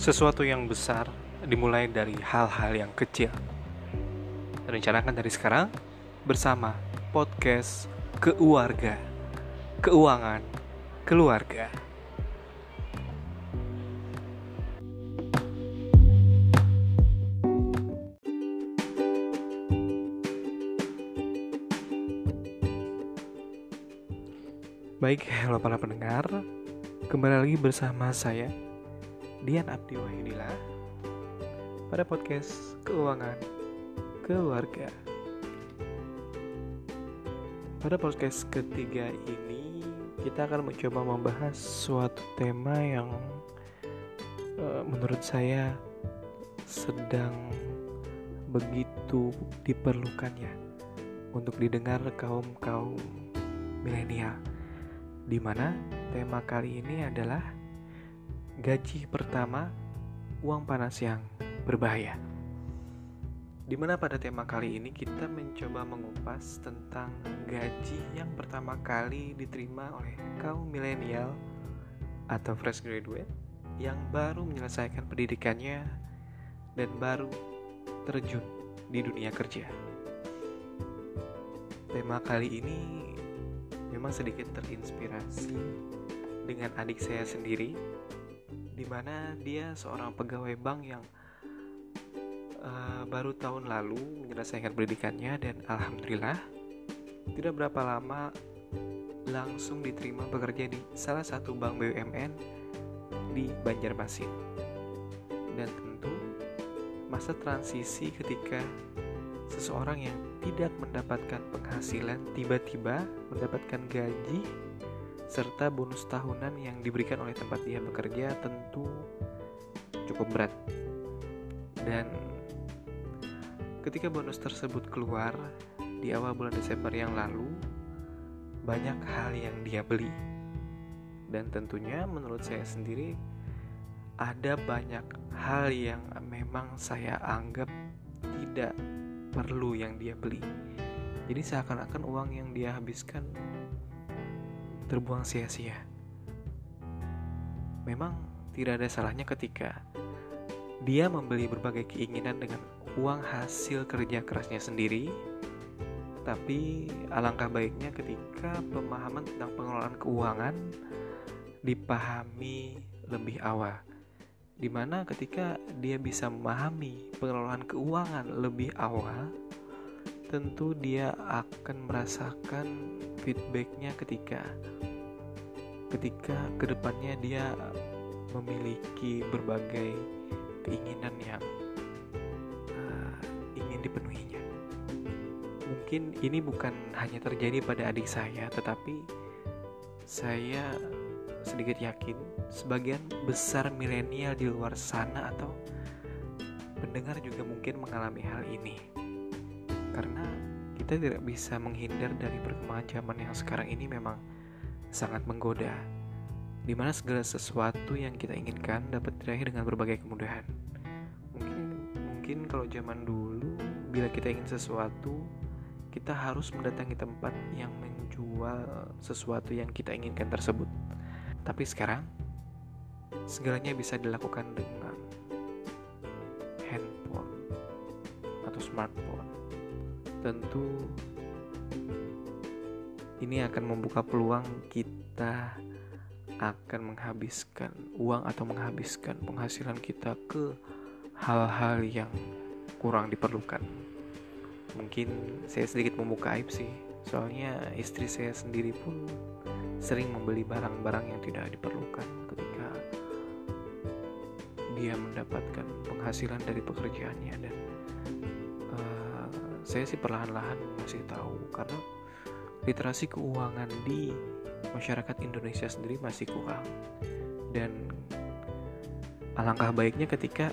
Sesuatu yang besar dimulai dari hal-hal yang kecil. Rencanakan dari sekarang bersama podcast Keluarga, Keuangan, Keluarga. Baik, halo para pendengar. Kembali lagi bersama saya Dian Abdi Wahyudillah pada podcast Keuangan Keluarga. Pada podcast ketiga ini kita akan mencoba membahas suatu tema yang uh, menurut saya sedang begitu diperlukannya untuk didengar kaum-kaum milenial di mana tema kali ini adalah gaji pertama uang panas yang berbahaya. Di mana pada tema kali ini kita mencoba mengupas tentang gaji yang pertama kali diterima oleh kaum milenial atau fresh graduate yang baru menyelesaikan pendidikannya dan baru terjun di dunia kerja. Tema kali ini memang sedikit terinspirasi dengan adik saya sendiri di mana dia seorang pegawai bank yang uh, baru tahun lalu menyelesaikan pendidikannya dan alhamdulillah tidak berapa lama langsung diterima bekerja di salah satu bank BUMN di Banjarmasin. Dan tentu masa transisi ketika seseorang yang tidak mendapatkan penghasilan tiba-tiba mendapatkan gaji serta bonus tahunan yang diberikan oleh tempat dia bekerja tentu cukup berat. Dan ketika bonus tersebut keluar di awal bulan Desember yang lalu, banyak hal yang dia beli. Dan tentunya menurut saya sendiri ada banyak hal yang memang saya anggap tidak perlu yang dia beli. Jadi seakan-akan uang yang dia habiskan terbuang sia-sia. Memang tidak ada salahnya ketika dia membeli berbagai keinginan dengan uang hasil kerja kerasnya sendiri. Tapi alangkah baiknya ketika pemahaman tentang pengelolaan keuangan dipahami lebih awal di mana ketika dia bisa memahami pengelolaan keuangan lebih awal tentu dia akan merasakan feedbacknya ketika ketika ke depannya dia memiliki berbagai keinginan yang uh, ingin dipenuhinya mungkin ini bukan hanya terjadi pada adik saya tetapi saya sedikit yakin sebagian besar milenial di luar sana atau pendengar juga mungkin mengalami hal ini. Karena kita tidak bisa menghindar dari perkembangan zaman yang sekarang ini memang sangat menggoda. Di mana segala sesuatu yang kita inginkan dapat diraih dengan berbagai kemudahan. Mungkin mungkin kalau zaman dulu bila kita ingin sesuatu kita harus mendatangi tempat yang menjual sesuatu yang kita inginkan tersebut. Tapi sekarang segalanya bisa dilakukan dengan handphone atau smartphone. Tentu ini akan membuka peluang kita akan menghabiskan uang atau menghabiskan penghasilan kita ke hal-hal yang kurang diperlukan. Mungkin saya sedikit membuka aib sih, soalnya istri saya sendiri pun sering membeli barang-barang yang tidak diperlukan ketika dia mendapatkan penghasilan dari pekerjaannya dan saya sih perlahan-lahan masih tahu karena literasi keuangan di masyarakat Indonesia sendiri masih kurang dan alangkah baiknya ketika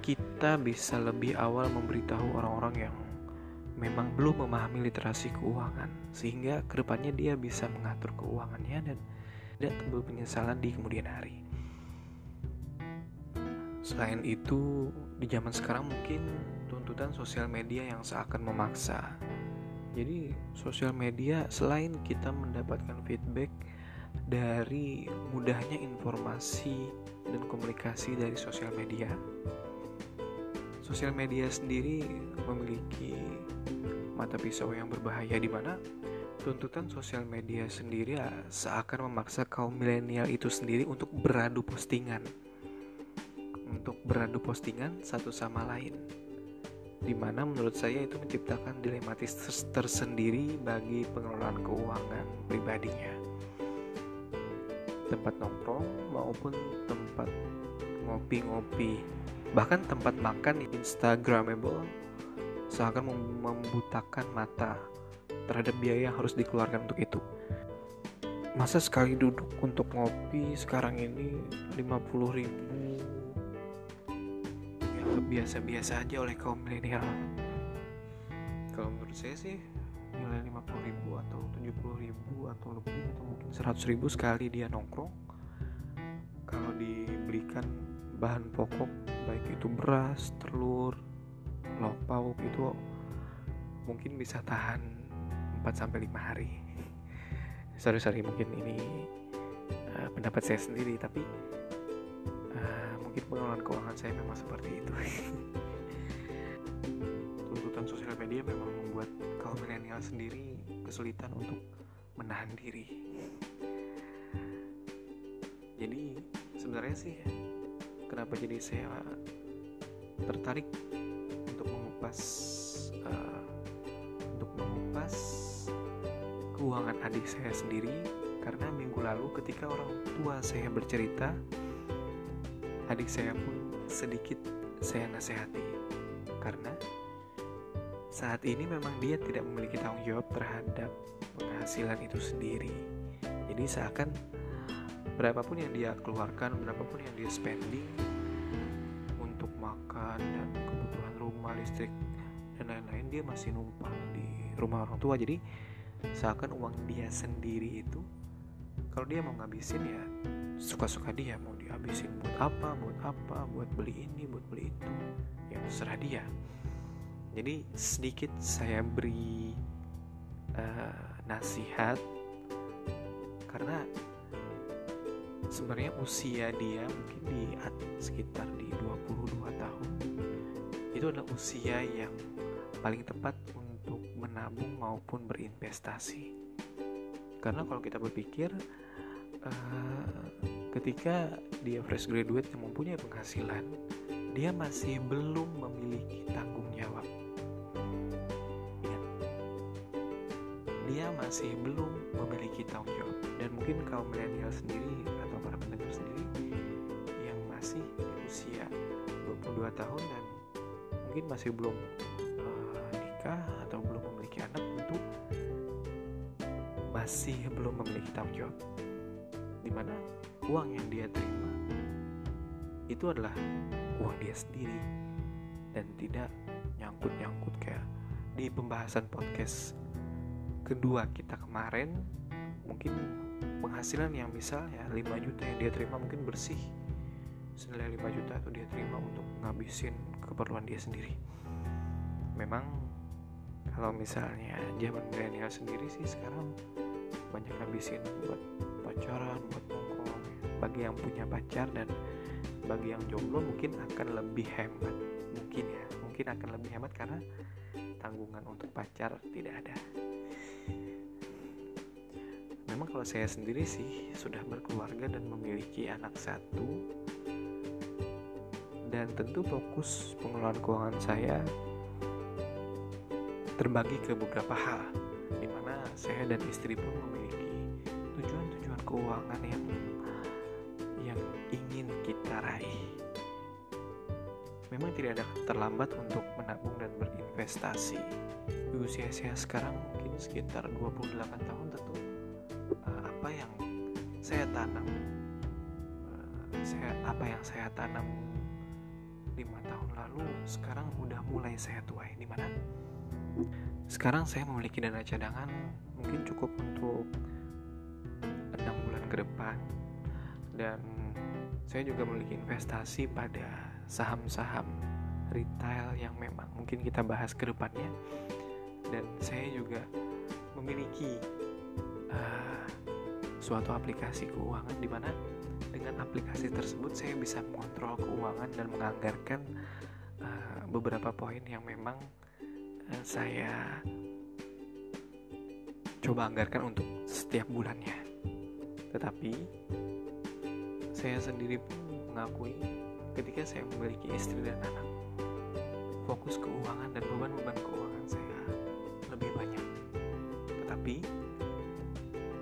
kita bisa lebih awal memberitahu orang-orang yang memang belum memahami literasi keuangan sehingga ke depannya dia bisa mengatur keuangannya dan tidak timbul penyesalan di kemudian hari. Selain itu, di zaman sekarang mungkin tuntutan sosial media yang seakan memaksa. Jadi, sosial media selain kita mendapatkan feedback dari mudahnya informasi dan komunikasi dari sosial media. Sosial media sendiri memiliki mata pisau yang berbahaya di mana tuntutan sosial media sendiri seakan memaksa kaum milenial itu sendiri untuk beradu postingan. Untuk beradu postingan satu sama lain. Di mana menurut saya itu menciptakan dilematis tersendiri bagi pengelolaan keuangan pribadinya. Tempat nongkrong maupun tempat ngopi-ngopi bahkan tempat makan instagramable seakan membutakan mata terhadap biaya yang harus dikeluarkan untuk itu. Masa sekali duduk untuk ngopi sekarang ini 50 ribu biasa-biasa aja oleh kaum milenial kalau menurut saya sih nilai 50 ribu atau 70 ribu atau lebih atau mungkin 100 ribu sekali dia nongkrong kalau dibelikan bahan pokok baik itu beras, telur, lauk pauk itu mungkin bisa tahan 4 sampai 5 hari. sorry sorry mungkin ini uh, pendapat saya sendiri tapi mungkin pengelolaan keuangan saya memang seperti itu. Tuntutan sosial media memang membuat kaum milenial sendiri kesulitan untuk menahan diri. Jadi sebenarnya sih kenapa jadi saya tertarik untuk mengupas uh, untuk mengupas keuangan adik saya sendiri? Karena minggu lalu ketika orang tua saya bercerita adik saya pun sedikit saya nasihati karena saat ini memang dia tidak memiliki tanggung jawab terhadap penghasilan itu sendiri. Jadi seakan berapapun yang dia keluarkan, berapapun yang dia spending untuk makan dan kebutuhan rumah, listrik dan lain-lain dia masih numpang di rumah orang tua. Jadi seakan uang dia sendiri itu kalau dia mau ngabisin ya suka-suka dia mau dihabisin buat apa buat apa buat beli ini buat beli itu. Ya terserah dia. Jadi sedikit saya beri uh, nasihat. Karena sebenarnya usia dia mungkin di sekitar di 22 tahun itu adalah usia yang paling tepat untuk menabung maupun berinvestasi. Karena kalau kita berpikir uh, ketika dia fresh graduate yang mempunyai penghasilan dia masih belum memiliki tanggung jawab. Ya. dia masih belum memiliki tanggung jawab. Dan mungkin kaum milenial sendiri atau para pendengar sendiri yang masih di usia 22 tahun dan mungkin masih belum uh, nikah atau belum memiliki anak tentu masih belum memiliki tanggung jawab. Di mana uang yang dia terima itu adalah uang dia sendiri. Dan tidak nyangkut-nyangkut kayak di pembahasan podcast kedua kita kemarin mungkin penghasilan yang misalnya 5 juta yang dia terima mungkin bersih. Senilai 5 juta itu dia terima untuk ngabisin keperluan dia sendiri. Memang kalau misalnya zaman milenial sendiri sih sekarang banyak ngabisin buat pacaran buat bagi yang punya pacar dan bagi yang jomblo mungkin akan lebih hemat. Mungkin ya mungkin akan lebih hemat karena tanggungan untuk pacar tidak ada. Memang kalau saya sendiri sih sudah berkeluarga dan memiliki anak satu dan tentu fokus pengelolaan keuangan saya terbagi ke beberapa hal di mana saya dan istri pun memiliki tujuan-tujuan keuangan yang Memang tidak ada terlambat untuk menabung dan berinvestasi. Di usia saya sekarang mungkin sekitar 28 tahun tentu uh, apa yang saya tanam uh, saya apa yang saya tanam lima tahun lalu sekarang udah mulai saya tuai. Di mana? Sekarang saya memiliki dana cadangan mungkin cukup untuk ke depan. Dan saya juga memiliki investasi pada saham-saham retail yang memang mungkin kita bahas ke depannya dan saya juga memiliki uh, suatu aplikasi keuangan di mana dengan aplikasi tersebut saya bisa mengontrol keuangan dan menganggarkan uh, beberapa poin yang memang uh, saya coba anggarkan untuk setiap bulannya. Tetapi saya sendiri pun mengakui ketika saya memiliki istri dan anak, fokus keuangan dan beban-beban keuangan saya lebih banyak. Tetapi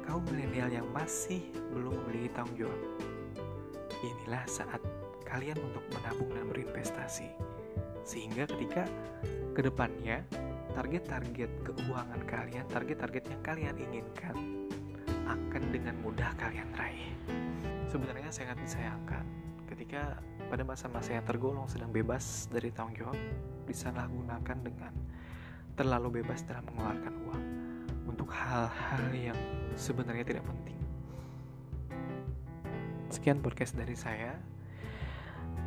kaum milenial yang masih belum memiliki tanggung jawab, inilah saat kalian untuk menabung dan berinvestasi. Sehingga ketika ke depannya target-target keuangan kalian, target-target yang kalian inginkan akan dengan mudah kalian raih. Sebenarnya sangat disayangkan ketika pada masa-masa yang tergolong sedang bebas dari tanggung jawab disalahgunakan dengan terlalu bebas dalam mengeluarkan uang untuk hal-hal yang sebenarnya tidak penting. Sekian podcast dari saya.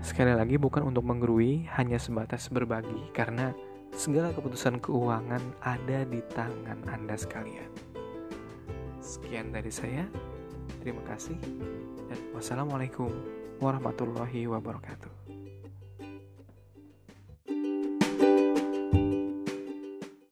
Sekali lagi bukan untuk menggerui, hanya sebatas berbagi karena segala keputusan keuangan ada di tangan Anda sekalian. Sekian dari saya. Terima kasih dan wassalamualaikum warahmatullahi wabarakatuh.